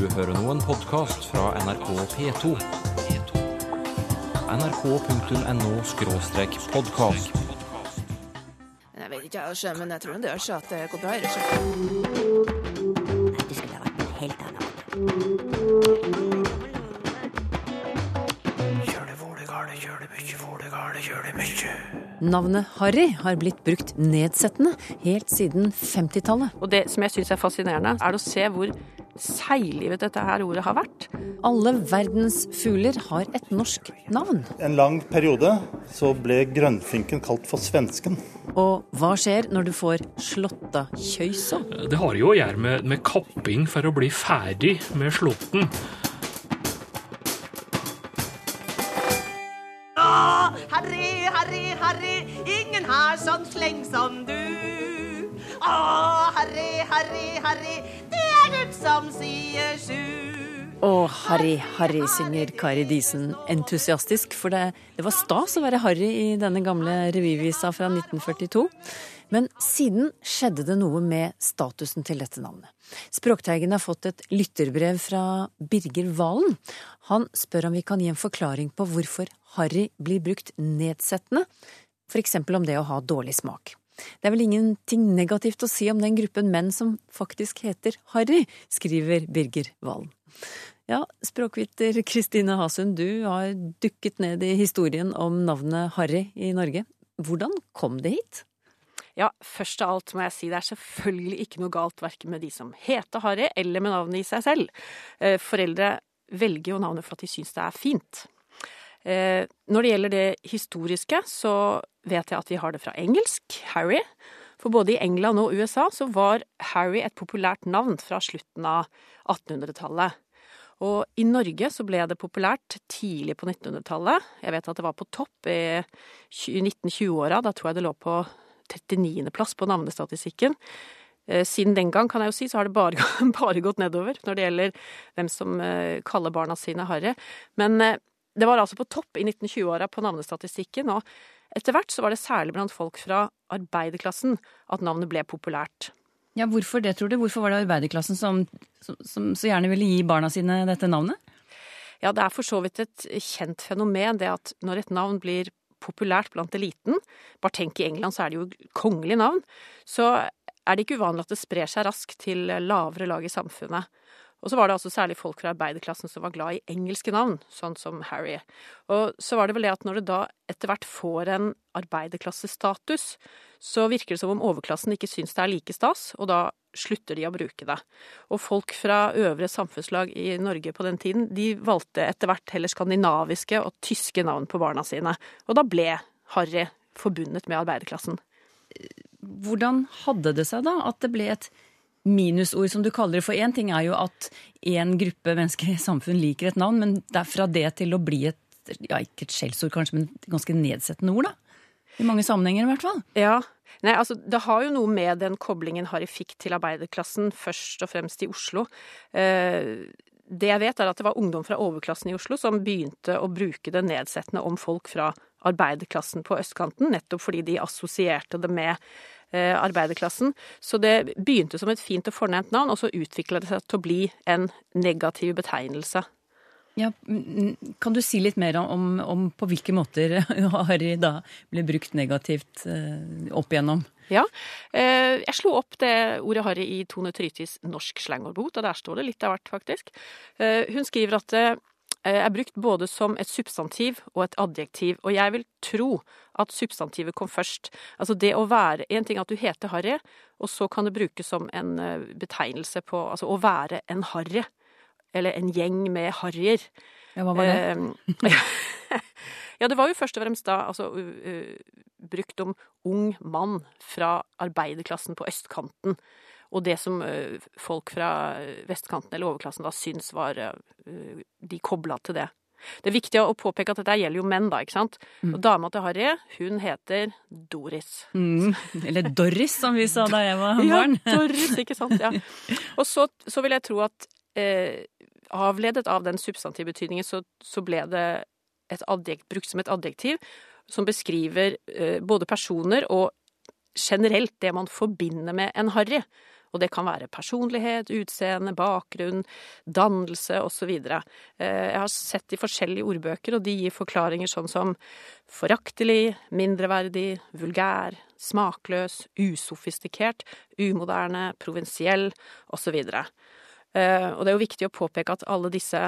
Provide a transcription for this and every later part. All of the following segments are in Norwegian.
Du hører nå en podkast fra NRK P2. nrk.no podkast. Jeg vet ikke, jeg, men jeg tror det gjør seg at det går bra. Nei, Det skulle ha vært helt annen måte. Navnet Harry har blitt brukt nedsettende helt siden 50-tallet. Og det som jeg syns er fascinerende, er å se hvor seiglivet dette her ordet har vært. Alle verdens fugler har et norsk navn. En lang periode så ble grønnfinken kalt for svensken. Og hva skjer når du får slåttakjøysa? Det har jo å gjøre med, med kapping for å bli ferdig med slåtten. Herre, herre, herre, ingen har sånn sleng som du. Å, herre, herre, Harry, er som sier sju. Og Harry, Harry, synger Kari Disen entusiastisk, for det, det var stas å være Harry i denne gamle revyvisa fra 1942. Men siden skjedde det noe med statusen til dette navnet. Språkteigen har fått et lytterbrev fra Birger Valen. Han spør om vi kan gi en forklaring på hvorfor Harry blir brukt nedsettende, f.eks. om det å ha dårlig smak. Det er vel ingenting negativt å si om den gruppen menn som faktisk heter Harry, skriver Birger Valen. Ja, språkviter Kristine Hasund, du har dukket ned i historien om navnet Harry i Norge. Hvordan kom det hit? Ja, først av alt må jeg si det er selvfølgelig ikke noe galt verken med de som heter Harry, eller med navnet i seg selv. Eh, Foreldre velger jo navnet for at de syns det er fint. Eh, Når det gjelder det historiske, så vet jeg at vi har det fra engelsk, Harry. For både i England og USA så var Harry et populært navn fra slutten av 1800-tallet. Og i Norge så ble det populært tidlig på 1900-tallet. Jeg vet at det var på topp i 1920-åra. Da tror jeg det lå på 39.-plass på navnestatistikken. Eh, Siden den gang kan jeg jo si, så har det bare, bare gått nedover når det gjelder hvem som eh, kaller barna sine Harry. Men det var altså på topp i 1920-åra på navnestatistikken, og etter hvert så var det særlig blant folk fra arbeiderklassen at navnet ble populært. Ja, Hvorfor det, tror du? Hvorfor var det arbeiderklassen som, som, som så gjerne ville gi barna sine dette navnet? Ja, det er for så vidt et kjent fenomen, det at når et navn blir populært blant eliten, bare tenk i England så er det jo kongelig navn, så er det ikke uvanlig at det sprer seg raskt til lavere lag i samfunnet. Og så var det altså særlig folk fra arbeiderklassen som var glad i engelske navn, sånn som Harry. Og så var det vel det at når det da etter hvert får en arbeiderklassestatus, så virker det som om overklassen ikke syns det er like stas, og da slutter de å bruke det. Og folk fra øvre samfunnslag i Norge på den tiden, de valgte etter hvert heller skandinaviske og tyske navn på barna sine. Og da ble Harry forbundet med arbeiderklassen. Hvordan hadde det seg da at det ble et minusord, som du kaller det? For én ting er jo at én gruppe mennesker i samfunn liker et navn, men det er fra det til å bli et ja, ikke et skjellsord kanskje, men et ganske nedsettende ord, da. I mange sammenhenger, i hvert fall. Ja. Nei, altså, det har jo noe med den koblingen Harry fikk til arbeiderklassen, først og fremst i Oslo. Eh, det jeg vet, er at det var ungdom fra overklassen i Oslo som begynte å bruke det nedsettende om folk fra arbeiderklassen på østkanten, nettopp fordi de assosierte det med arbeiderklassen. Så det begynte som et fint og fornemt navn, og så utvikla det seg til å bli en negativ betegnelse. Ja, kan du si litt mer om, om på hvilke måter Harry da ble brukt negativt eh, opp igjennom? Ja. Eh, jeg slo opp det ordet harry i Tone Trytis norsk slangordbok, og der står det litt av hvert, faktisk. Eh, hun skriver at er brukt både som et substantiv og et adjektiv, og jeg vil tro at substantivet kom først. Altså det å være En ting er at du heter Harry, og så kan det brukes som en betegnelse på Altså å være en harry. Eller en gjeng med harryer. Ja, hva var det? ja, det var jo først og fremst da altså uh, brukt om ung mann fra arbeiderklassen på østkanten. Og det som uh, folk fra vestkanten eller overklassen da syns var uh, De kobla til det. Det er viktig å påpeke at dette gjelder jo menn, da, ikke sant. Mm. Og dama til Harry, hun heter Doris. Mm. Eller Doris, som vi sa da jeg var barn. ja, Doris, ikke sant. Ja. Og så, så vil jeg tro at eh, avledet av den substantivbetydningen, så, så ble det et adjekt, brukt som et adjektiv som beskriver eh, både personer og generelt det man forbinder med en harry. Og det kan være personlighet, utseende, bakgrunn, dannelse osv. Jeg har sett i forskjellige ordbøker, og de gir forklaringer sånn som foraktelig, mindreverdig, vulgær, smakløs, usofistikert, umoderne, provinsiell osv. Og det er jo viktig å påpeke at alle disse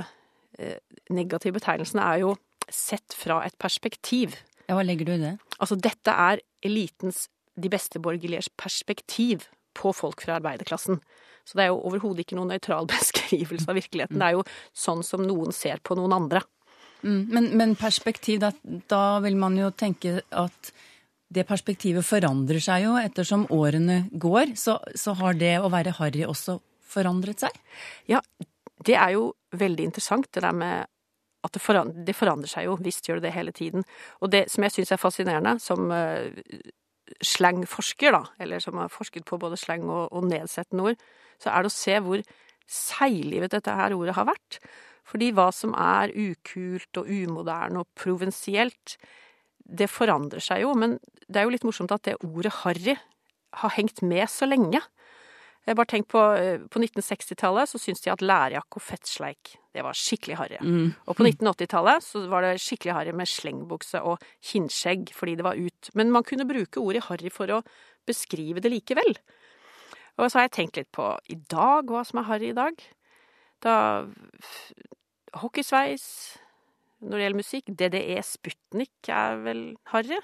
negative betegnelsene er jo sett fra et perspektiv. Ja, Hva legger du i det? Altså, dette er elitens, de beste borgerliges perspektiv på folk fra arbeiderklassen. Så det er jo overhodet ikke noen nøytral beskrivelse av virkeligheten. Det er jo sånn som noen ser på noen andre. Mm, men, men, perspektiv, da, da, vil man jo tenke at det perspektivet forandrer seg jo ettersom årene går. Så, så har det å være harry også forandret seg? Ja, det er jo veldig interessant, det der med at det forandrer, det forandrer, seg jo. Visst gjør det det hele tiden. Og det som jeg syns er fascinerende, som uh, slangforsker, da, eller som har forsket på både slang og, og nedsettende ord, så er det å se hvor seiglivet dette her ordet har vært. Fordi hva som er ukult og umoderne og provinsielt, det forandrer seg jo. Men det er jo litt morsomt at det ordet harry har hengt med så lenge. Jeg bare tenk på, på 1960-tallet så syntes de at lærjakke og fettsleik, det var skikkelig harry. Mm. Og på 1980-tallet så var det skikkelig harry med slengbukse og kinnskjegg fordi det var ut. Men man kunne bruke ordet harry for å beskrive det likevel. Og så har jeg tenkt litt på i dag, hva som er harry i dag. Da Hockeysveis Når det gjelder musikk, DDE Sputnik er vel harry.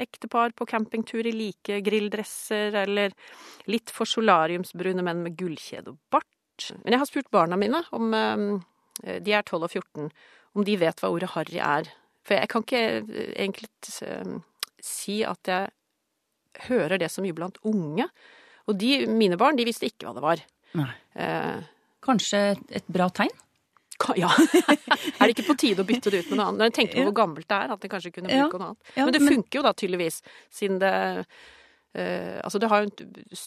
Ektepar på campingtur i like grilldresser, eller litt for solariumsbrune menn med gullkjede og bart. Men jeg har spurt barna mine, om de er 12 og 14, om de vet hva ordet harry er. For jeg kan ikke egentlig si at jeg hører det så mye blant unge. Og de, mine barn, de visste ikke hva det var. Nei. Eh, Kanskje et bra tegn? Ja. er det ikke på tide å bytte det ut med noe annet? Når jeg tenker på hvor gammelt det er, at det kanskje kunne bruke noe annet. Men det funker jo da tydeligvis, siden det uh, Altså det har jo en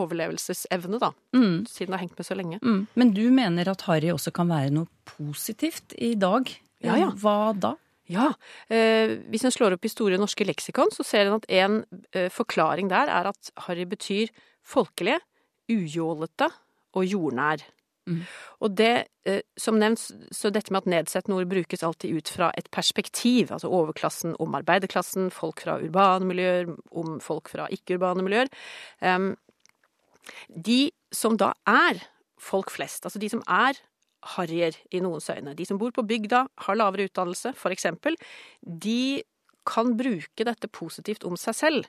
overlevelsesevne, da. Mm. Siden det har hengt med så lenge. Mm. Men du mener at harry også kan være noe positivt i dag? Ja, ja. Hva da? Ja. Uh, hvis en slår opp i Store norske leksikon, så ser en at en uh, forklaring der er at harry betyr folkelig, ujålete og jordnær. Mm. Og det, eh, som nevnt, så dette med at nedsettende ord brukes alltid ut fra et perspektiv, altså overklassen om arbeiderklassen, folk fra urbane miljøer, om folk fra ikke-urbane miljøer. Um, de som da er folk flest, altså de som er harrier i noens øyne, de som bor på bygda, har lavere utdannelse, for eksempel, de kan bruke dette positivt om seg selv.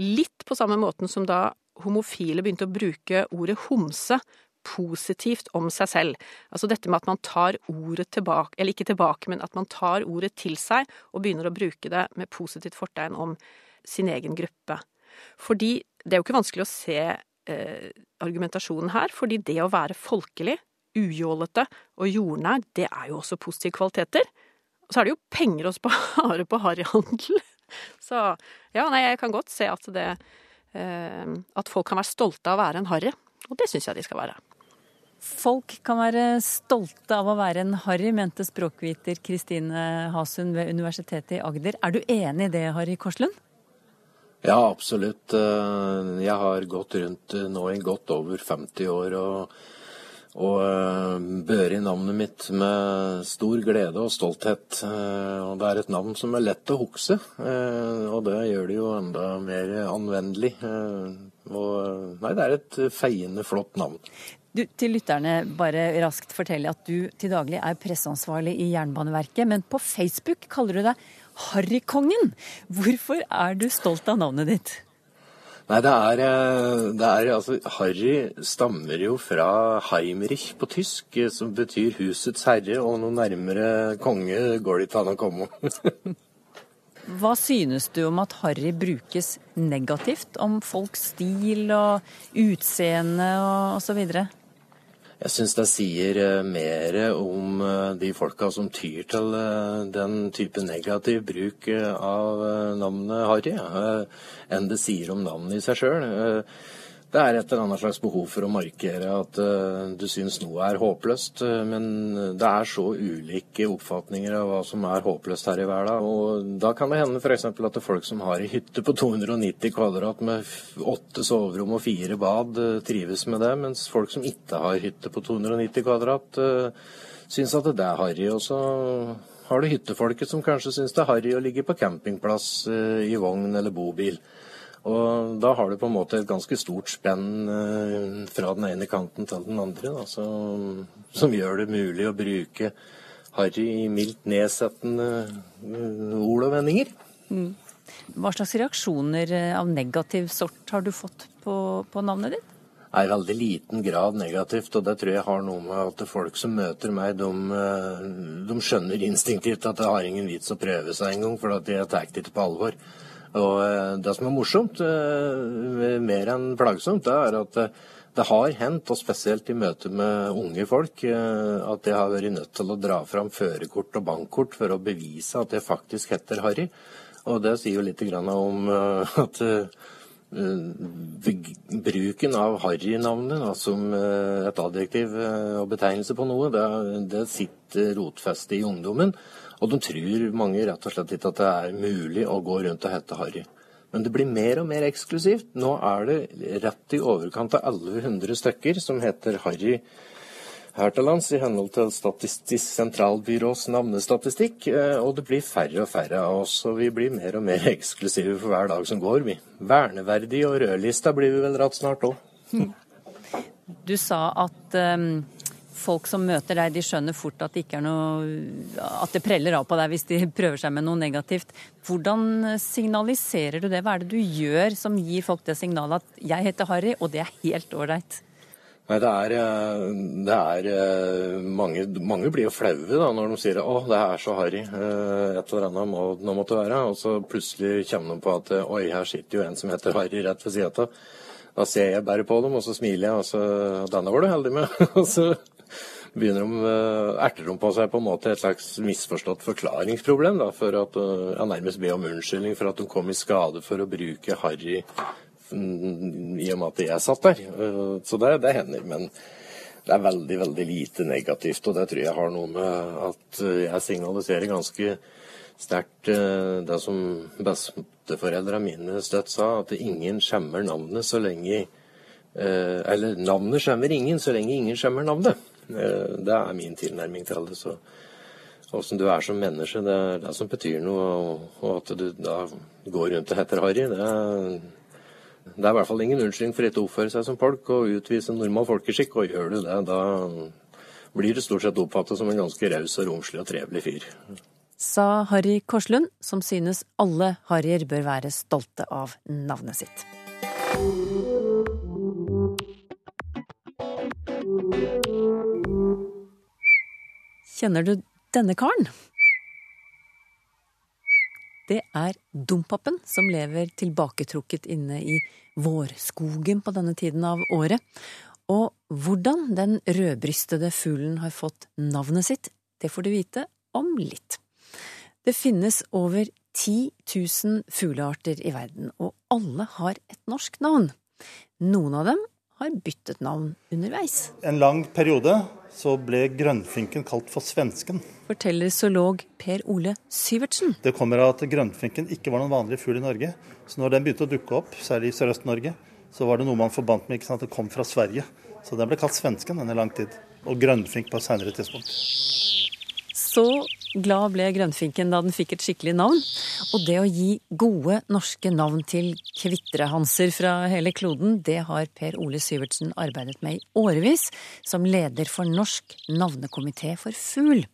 Litt på samme måten som da homofile begynte å bruke ordet homse positivt om seg selv. Altså dette med at man tar ordet tilbake, eller ikke tilbake, men at man tar ordet til seg og begynner å bruke det med positivt fortegn om sin egen gruppe. Fordi det er jo ikke vanskelig å se eh, argumentasjonen her, fordi det å være folkelig, ujålete og jordnær, det er jo også positive kvaliteter. Og så er det jo penger å spare på harryhandel. Så ja, nei, jeg kan godt se at det eh, At folk kan være stolte av å være en harry. Og det syns jeg de skal være. Folk kan være stolte av å være en harry, mente språkviter Kristine Hasund ved Universitetet i Agder. Er du enig i det, Harry Korslund? Ja, absolutt. Eh, jeg har gått rundt eh, nå i godt over 50 år og, og eh, børi navnet mitt med stor glede og stolthet. Og det er et navn som er lett å huske, og det gjør det jo enda mer anvendelig. Og nei, det er et feiende flott navn. Du, til lytterne bare raskt fortelle at du til daglig er presseansvarlig i Jernbaneverket, men på Facebook kaller du deg Harrykongen. Hvorfor er du stolt av navnet ditt? Nei, det er, eh, det er altså Harry stammer jo fra Heimrich på tysk, eh, som betyr husets herre, og noe nærmere konge går det ikke an å komme. Hva synes du om at harry brukes negativt om folks stil og utseende og osv.? Jeg syns det sier eh, mer om eh, de folka som tyr til eh, den type negativ bruk av navnet Harry, enn det sier om navnet i seg sjøl. Det er et eller annet slags behov for å markere at uh, du syns noe er håpløst. Uh, men det er så ulike oppfatninger av hva som er håpløst her i verden. Og da kan det hende f.eks. at det er folk som har ei hytte på 290 kvadrat med åtte soverom og fire bad, uh, trives med det. Mens folk som ikke har hytte på 290 kvadrat, syns at det er harry. Og så har du hyttefolket som kanskje syns det er harry å ligge på campingplass i vogn eller bobil. Og da har du på en måte et ganske stort spenn eh, fra den ene kanten til den andre, da, som, som gjør det mulig å bruke harry i mildt nedsettende eh, ord og vendinger. Mm. Hva slags reaksjoner eh, av negativ sort har du fått på, på navnet ditt? I veldig liten grad negativt, og det tror jeg har noe med at folk som møter meg, de, de skjønner instinktivt at det har ingen vits å prøve seg engang, for at jeg tar det ikke på alvor. Og eh, Det som er morsomt, eh, mer enn plagsomt, det er at eh, det har hendt, og spesielt i møte med unge folk, at jeg har vært nødt til å dra fram førerkort og bankkort for å bevise at jeg faktisk heter Harry. Og det sier jo litt om at bruken av Harry-navnet som et adjektiv og betegnelse på noe, det, det sitter rotfestet i ungdommen. Og de tror mange rett og slett ikke at det er mulig å gå rundt og hete Harry. Men det blir mer og mer eksklusivt. Nå er det rett i overkant av 1100 stykker som heter Harry her til lands, i henhold til Statistisk sentralbyrås navnestatistikk. Eh, og det blir færre og færre av oss, og vi blir mer og mer eksklusive for hver dag som går. vi. Verneverdig og rødlista blir vi vel rett snart òg. Du sa at um folk som møter deg, de skjønner fort at det noe At det preller av på deg hvis de prøver seg med noe negativt. Hvordan signaliserer du det? Hva er det du gjør som gir folk det signalet at 'jeg heter Harry, og det er helt ålreit'? Nei, det er, eh, det er eh, mange, mange, blir jo flaue da, når de sier 'å, det er så harry'. Eh, et eller annet må, nå måtte være. Og så plutselig kommer de på at 'oi, her sitter jo en som heter Harry rett ved sida av'. Da ser jeg bare på dem, og så smiler jeg, og så 'Denne var du heldig med'. og så begynner de, uh, erter de på seg på en måte et slags misforstått forklaringsproblem. Da, for at uh, jeg nærmest ber om unnskyldning for at de kom i skade for å bruke harry mm, i og med at jeg satt der. Uh, så det, det, hender. Men det er veldig, veldig lite negativt. Og det tror jeg har noe med at jeg signaliserer ganske sterkt det som besteforeldra mine støtt sa, at ingen skjemmer navnet så lenge Eller navnet skjemmer ingen så lenge ingen skjemmer navnet. Eh, det er min tilnærming til det. så Åssen du er som menneske, det er det som betyr noe. Og at du da går rundt og heter Harry, det er, det er i hvert fall ingen unnskyldning for ikke å oppføre seg som folk og utvise normal folkeskikk. Og gjør du det, da blir du stort sett oppfattet som en ganske raus og romslig og trevelig fyr. Sa Harry Korslund, som synes alle harryer bør være stolte av navnet sitt. Kjenner du denne karen? Det er Dompapen som lever tilbaketrukket inne i vårskogen på denne tiden av året. Og hvordan den rødbrystede fuglen har fått navnet sitt, det får du vite om litt. Det finnes over 10 000 fuglearter i verden, og alle har et norsk navn. Noen av dem har byttet navn underveis. En lang periode så ble grønnfinken kalt for svensken. Forteller zoolog Per Ole Syvertsen. Det kommer av at grønnfinken ikke var noen vanlig fugl i Norge. Så når den begynte å dukke opp, særlig i Sørøst-Norge, så var det noe man forbandt med ikke sant, at det kom fra Sverige. Så den ble kalt svensken denne lang tid. Og grønnfink på et senere tidspunkt. Så glad ble grønnfinken da den fikk et skikkelig navn. Og det å gi gode norske navn til kvitrehanser fra hele kloden, det har Per Ole Syvertsen arbeidet med i årevis, som leder for Norsk navnekomité for fugl.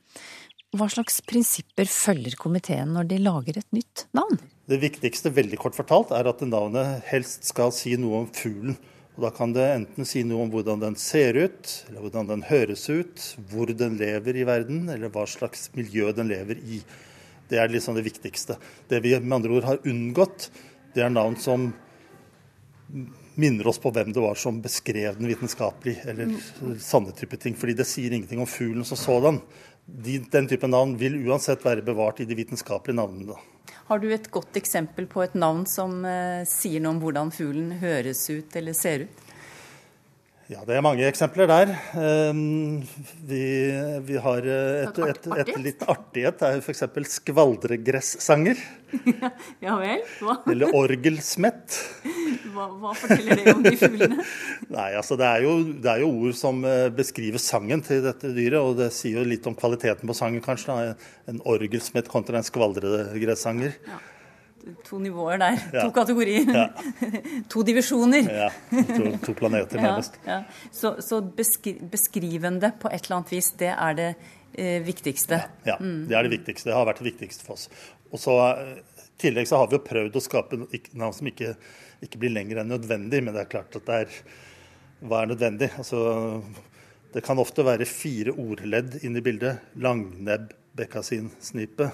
Hva slags prinsipper følger komiteen når de lager et nytt navn? Det viktigste, veldig kort fortalt, er at navnet helst skal si noe om fuglen. Og Da kan det enten si noe om hvordan den ser ut, eller hvordan den høres ut, hvor den lever i verden, eller hva slags miljø den lever i. Det er liksom det viktigste. Det vi med andre ord har unngått, det er navn som minner oss på hvem det var som beskrev den vitenskapelig, eller sanne type ting. Fordi det sier ingenting om fuglen som sådan. De, den type navn vil uansett være bevart i de vitenskapelige navnene. Har du et godt eksempel på et navn som eh, sier noe om hvordan fuglen høres ut eller ser ut? Ja, det er mange eksempler der. Um, vi, vi har eh, et, et, et, et litt artighet. Det er f.eks. skvaldregressanger. Ja vel? Hva, Eller orgelsmett. hva, hva forteller det om de fuglene? Nei, altså det er, jo, det er jo ord som eh, beskriver sangen til dette dyret, og det sier jo litt om kvaliteten på sangen, kanskje. Da. En orgelsmett kontra en skvaldregressanger. To nivåer der. Ja. To kategorier. Ja. to divisjoner. Ja, to, to planeter, nærmest. ja. Så, så beskri beskrivende på et eller annet vis, det er det eh, viktigste. Ja, det er det viktigste. Det har vært det viktigste for oss. Og så eh, I tillegg så har vi jo prøvd å skape navn som ikke, ikke blir lenger enn nødvendig, men det er klart at det er Hva er nødvendig? Altså, det kan ofte være fire ordledd inne i bildet. Langnebb, bekkasin, snipe.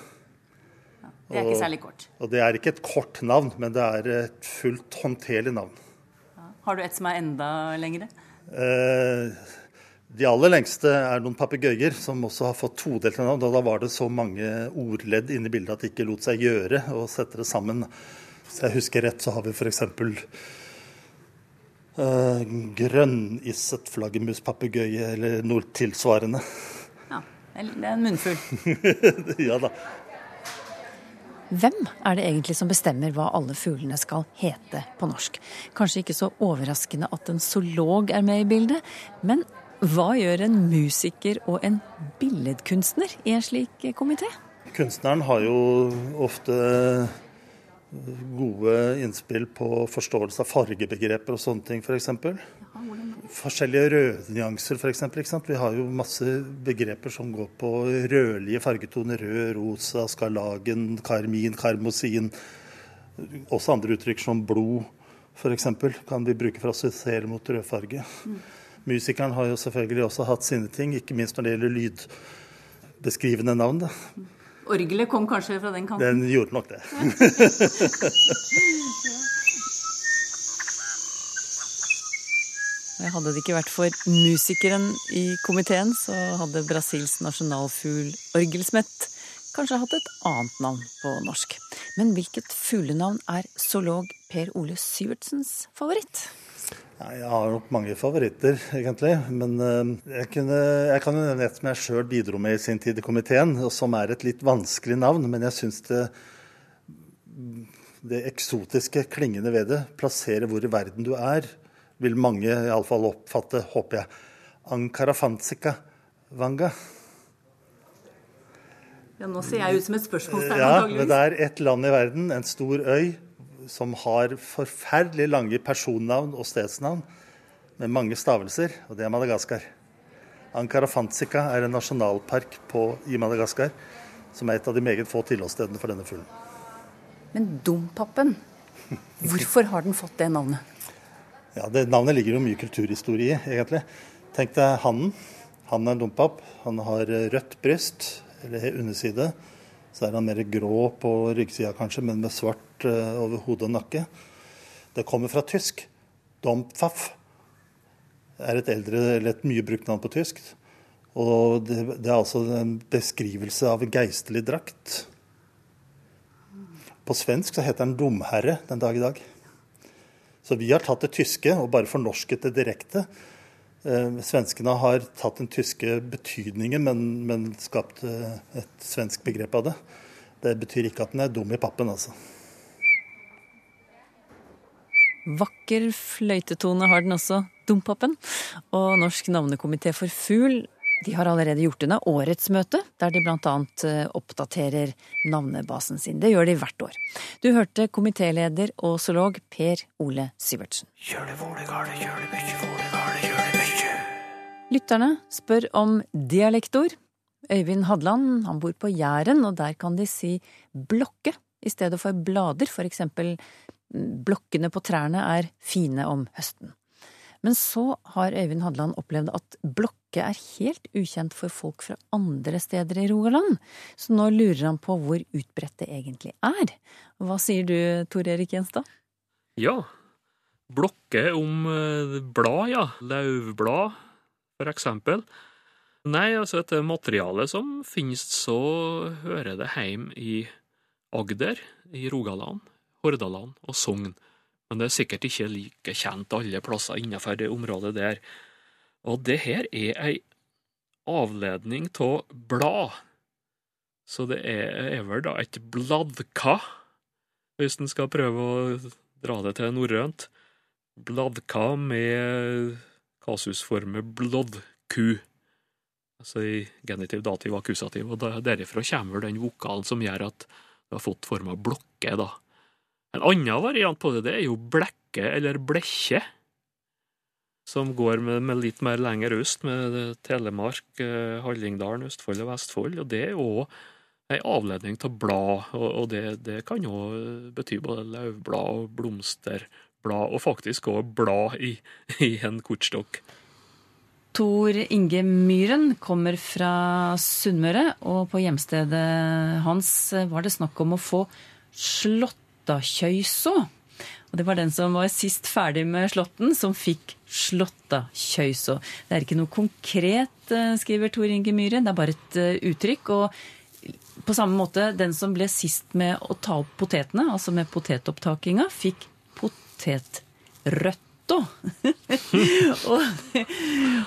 Det er ikke særlig kort. Og det er ikke et kort navn, men det er et fullt håndterlig navn. Har du et som er enda lengre? Eh, de aller lengste er noen papegøyer som også har fått todelte navn. Da var det så mange ordledd inni bildet at det ikke lot seg gjøre å sette det sammen. Hvis jeg husker rett, så har vi f.eks. Uh, grønnisset flaggermuspapegøye eller noe tilsvarende. Ja, det er en munnfull. ja da. Hvem er det egentlig som bestemmer hva alle fuglene skal hete på norsk? Kanskje ikke så overraskende at en zoolog er med i bildet, men hva gjør en musiker og en billedkunstner i en slik komité? Kunstneren har jo ofte gode innspill på forståelse av fargebegreper og sånne ting, f.eks. Forskjellige rødnyanser, f.eks. Vi har jo masse begreper som går på rødlige fargetoner. Rød, rosa, skarlagen, karmin, karmosin. Også andre uttrykk som blod, f.eks. kan vi bruke for å assosiere mot rødfarge. Musikeren har jo selvfølgelig også hatt sine ting, ikke minst når det gjelder lydbeskrivende navn. Da. Orgelet kom kanskje fra den kanten? Den gjorde nok det. Hadde det ikke vært for musikeren i komiteen, så hadde Brasils nasjonalfugl orgelsmett kanskje hatt et annet navn på norsk. Men hvilket fuglenavn er zoolog Per Ole Syvertsens favoritt? Jeg har nok mange favoritter, egentlig. Men eh, jeg, kunne, jeg kan jo nevne et som jeg sjøl bidro med i sin tid i komiteen, og som er et litt vanskelig navn. Men jeg syns det, det eksotiske klingende ved det plasserer hvor i verden du er, vil mange iallfall oppfatte, håper jeg. Ankarafantsika vanga. Ja, Nå ser jeg ut som et spørsmålstegn, Ja, men det er et land i verden, en stor øy, som har forferdelig lange personnavn og stedsnavn med mange stavelser, og det er Madagaskar. Ankarafantsika er en nasjonalpark på, i Madagaskar, som er et av de meget få tilholdsstedene for denne fuglen. Men Dompapen, hvorfor har den fått det navnet? Ja, det Navnet ligger jo mye kulturhistorie i, egentlig. Tenk deg hannen. Han er en dompap. Han har rødt bryst, eller underside. Så er han mer grå på ryggsida kanskje, men med svart eh, over hode og nakke. Det kommer fra tysk. Dompfaff er et eldre, eller et mye brukt navn på tysk. Og det, det er altså en beskrivelse av en geistlig drakt. På svensk så heter den domherre den dag i dag. Så vi har tatt det tyske og bare fornorsket det direkte. Eh, svenskene har tatt den tyske betydningen, men, men skapt eh, et svensk begrep av det. Det betyr ikke at den er dum i pappen, altså. Vakker fløytetone har den også, Dompapen. Og Norsk navnekomité for fugl de har allerede gjort unna årets møte, der de bl.a. oppdaterer navnebasen sin. Det gjør de hvert år. Du hørte komitéleder og zoolog Per Ole Syvertsen. Lytterne spør om dialektord. Øyvind Hadland han bor på Jæren, og der kan de si blokke i stedet for blader. For eksempel blokkene på trærne er fine om høsten. Men så har Øyvind Hadland opplevd at blokke er helt ukjent for folk fra andre steder i Rogaland. Så nå lurer han på hvor utbredt det egentlig er. Hva sier du, Tor Erik Gjenstad? Ja. Blokke om eh, blad, ja. Lauvblad, for eksempel. Nei, altså et materiale som finnes, så hører det heim i Agder, i Rogaland, Hordaland og Sogn. Men det er sikkert ikke like kjent alle plasser innenfor det området der. Og det her er ei avledning av blad. Så det er, vel da et bladka, hvis en skal prøve å dra det til norrønt. Bladka med kasusformet blodku. Altså i genitiv, dativ, akkusativ. Og derifra kommer den vokalen som gjør at du har fått forma blokke, da. En annen variant på det, det er jo blekke eller blekkje som går med, med litt mer lenger øst, med Telemark, eh, Hallingdalen, Østfold og Vestfold. Og det er òg ei avledning av blad, og, og det, det, kan jo bety både løvblad og blomsterblad, og faktisk òg blad i, i en kortstokk. Tor Inge Myhren kommer fra Sunnmøre, og på hjemstedet hans var det snakk om å få Slåttakjøyså. Og det var den som var sist ferdig med Slåtten, som fikk Slåttakjøysa. Det er ikke noe konkret, eh, skriver Tor Inge Myhren, det er bare et eh, uttrykk. Og på samme måte, den som ble sist med å ta opp potetene, altså med potetopptakinga, fikk potetrødt og,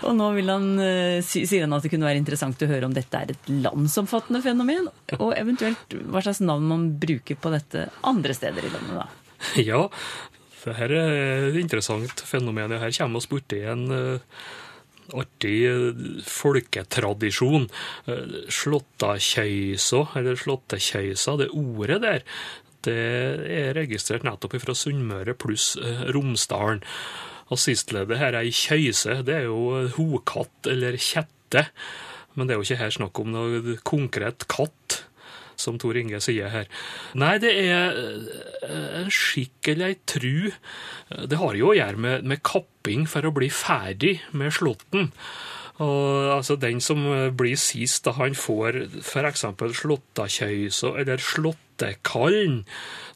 og, nå han, eh, sier han at det kunne være interessant å høre om dette er et landsomfattende fenomen, og eventuelt hva slags navn man bruker på dette andre steder i landet. da. Ja, det her er et interessant fenomen. Her kommer vi borti en uh, artig uh, folketradisjon. Slåttakjøysa, eller slåttekjøysa, det ordet der, det er registrert nettopp fra Sunnmøre pluss eh, Romsdalen. Og sistledet her er ei kjøyse. Det er jo hokatt eller kjette. Men det er jo ikke her snakk om noe konkret katt, som Tor Inge sier her. Nei, det er eh, en skikk eller ei tru. Det har jo å gjøre med, med kapping for å bli ferdig med slåtten. Og altså Den som blir sist, da han får f.eks. slåttakjøysa eller slåttekallen.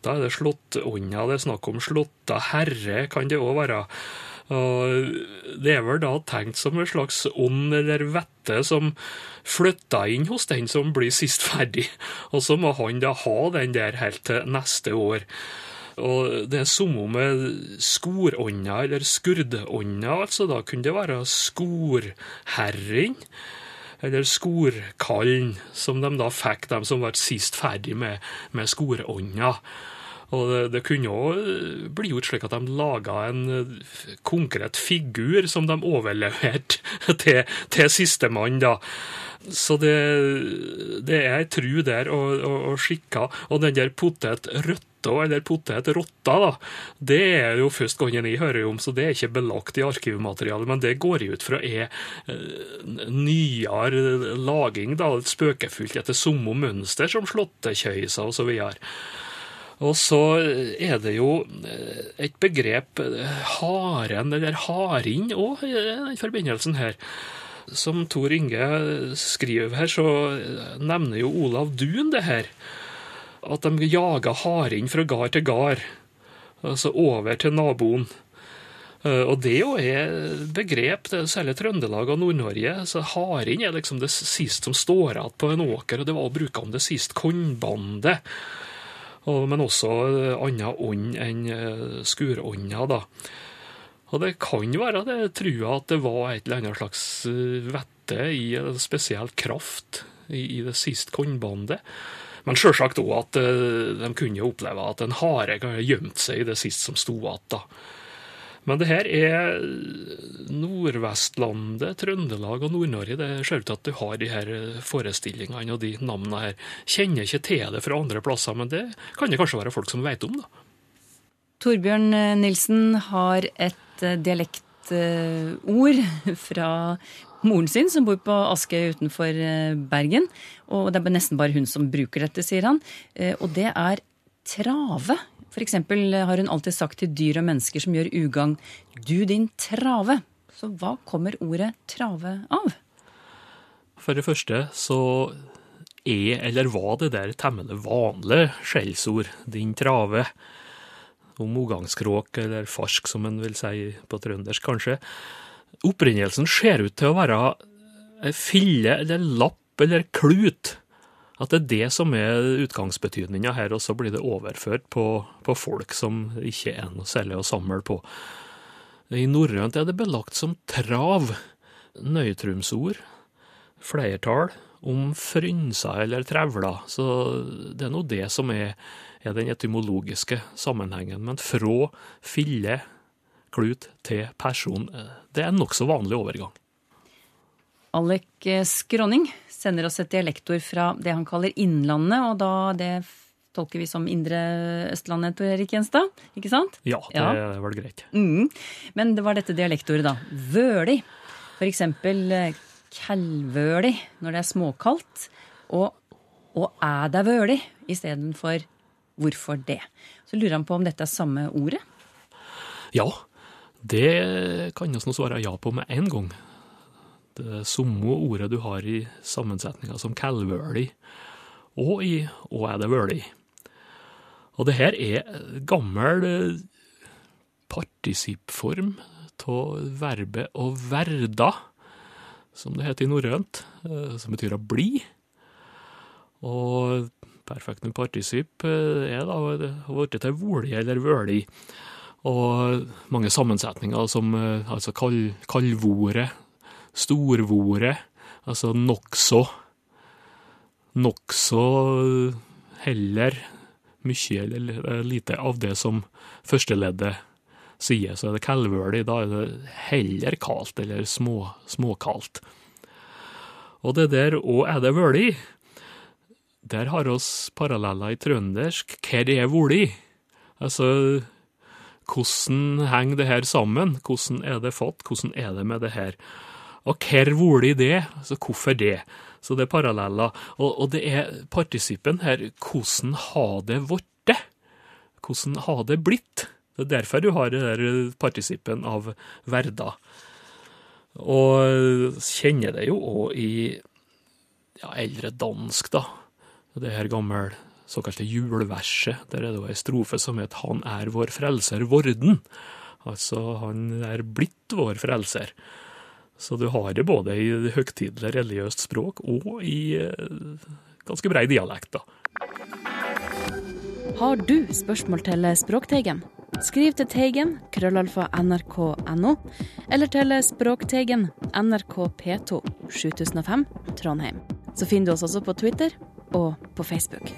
Da er det slåttånda det er snakk om. Slåtta herre kan det òg være. Og det er vel da tenkt som en slags ånd eller vette som flytter inn hos den som blir sist ferdig, og så må han da ha den der helt til neste år. Og det er samme med skorånda eller skurdånda, altså. Da kunne det være skorherren eller skorkallen, som de da fikk, de som var sist ferdig med, med skorånda. Og det, det kunne òg bli gjort slik at de laga en konkret figur som de overleverte til, til sistemann, da. Så det, det er ei tru der og, og, og skikka. Og den der potetrøtta eller potetrotta, da, det er jo først gangen jeg hører om, så det er ikke belagt i arkivmaterialet. Men det går jeg ut fra er eh, nyere laging, da, spøkefullt etter samme mønster som slåttekjøyser osv. Og så er det jo eh, et begrep, haren eller harin òg, i den forbindelsen her som Tor Inge skriver her, så nevner jo Olav Duun det her. At de jager haren fra gard til gard, altså over til naboen. Eh, og det jo er begrep, det er særlig Trøndelag og Nord-Norge. så Haren er liksom det sist som står igjen på en åker, og det var å bruke om det sist kornbandet. Men også annen ånd enn eh, skurånda, da. Og det kan være det, trua at det var et eller annet slags eh, vette i en spesiell kraft i, det siste kornbandet. Men sjølsagt òg at de kunne oppleve at en hare gjemt seg i det siste som sto igjen. Men det her er Nordvestlandet, Trøndelag og Nord-Norge. Det ser ut til at du har de her forestillingene og de navnene her. Kjenner ikke til det fra andre plasser, men det kan det kanskje være folk som vet om, da. Torbjørn Nilsen har et Eh, dialektord fra moren sin, som bor på Askøy utenfor eh, Bergen. Og det er nesten bare hun som bruker dette, sier han. Eh, og det er trave. For eksempel har hun alltid sagt til dyr og mennesker som gjør ugagn, du din trave. Så hva kommer ordet trave av? For det første så er, eller var det der temmelig vanlig skjellsord, din trave om omgangskråk, eller farsk som en vil si på trøndersk, kanskje. Opprinnelsen ser ut til å være ei fille eller lapp eller klut At det er det som er utgangsbetydninga her, og så blir det overført på, på folk som ikke er noe særlig å samle på. I norrønt er det belagt som trav, nøytrumsord, flertall, om frynser eller trevler. Så det er nå det som er, er den etymologiske sammenhengen. Men fra fille, klut til person, eh, det er en nokså vanlig overgang. Alek Skråning sender oss et dialektord fra det han kaller Innlandet, og da det tolker vi som Indre Østlandet, Tor Erik Gjenstad, ikke sant? Ja, det Ja. var det greit. Mm. Men det var dette dialektordet, da. Vøli. For eksempel eh, kalvøli når det er småkaldt. Og, og er det vøli istedenfor hvorfor det. Så lurer han på om dette er samme ordet. Ja, det kan vi svare ja på med en gang. Det samme ordet du har i sammensetninga som kalvøli, og i Å er det vøli. Og det her er gammel eh, partisippform av verbet å verda, som det heter i norrønt, eh, som betyr å bli. Og perfektum partisipp eh, er da blitt til voli eller vøli. Og mange sammensetninger som eh, altså kal, kalvore, storvore, altså nokså, nokså heller mye eller eh, lite av det som førsteleddet sier. Så er det kalvølig, da er det heller kaldt eller små, småkaldt. Og det der og er det vøli, der har oss paralleller i trøndersk. Hva er voli? Altså, hvordan henger det her sammen? Hvordan er det fått? Hvordan er det med det her? Og hvor i det? Altså, hvorfor det? Så det er paralleller. Og, og det er partisippen her. Hvordan har det blitt? Hvordan har det blitt? Det er derfor du har det der partisippen av verda. Og kjenner det jo òg i ja, eldre dansk, da. Det her gamle såkalte juleverset. Der er det jo ei strofe som heter 'Han er vår frelser vorden'. Altså, han er blitt vår frelser. Så du har det både i høytidelig religiøst språk og i eh, ganske brei dialekt, da. Har du spørsmål til Språkteigen? Skriv til Teigen, krøllalfa nrk.no, eller til Språkteigen, NRK P2, 7005, Trondheim. Så finner du oss også på Twitter og på Facebook.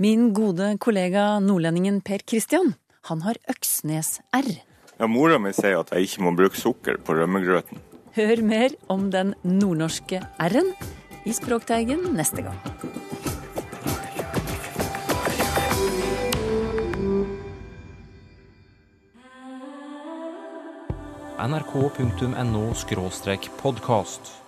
Min gode kollega nordlendingen Per Christian, han har Øksnes-R. Ja, Mora mi sier at jeg ikke må bruke sukker på rømmegrøten. Hør mer om den nordnorske R-en i Språkteigen neste gang. nrk.no podkast.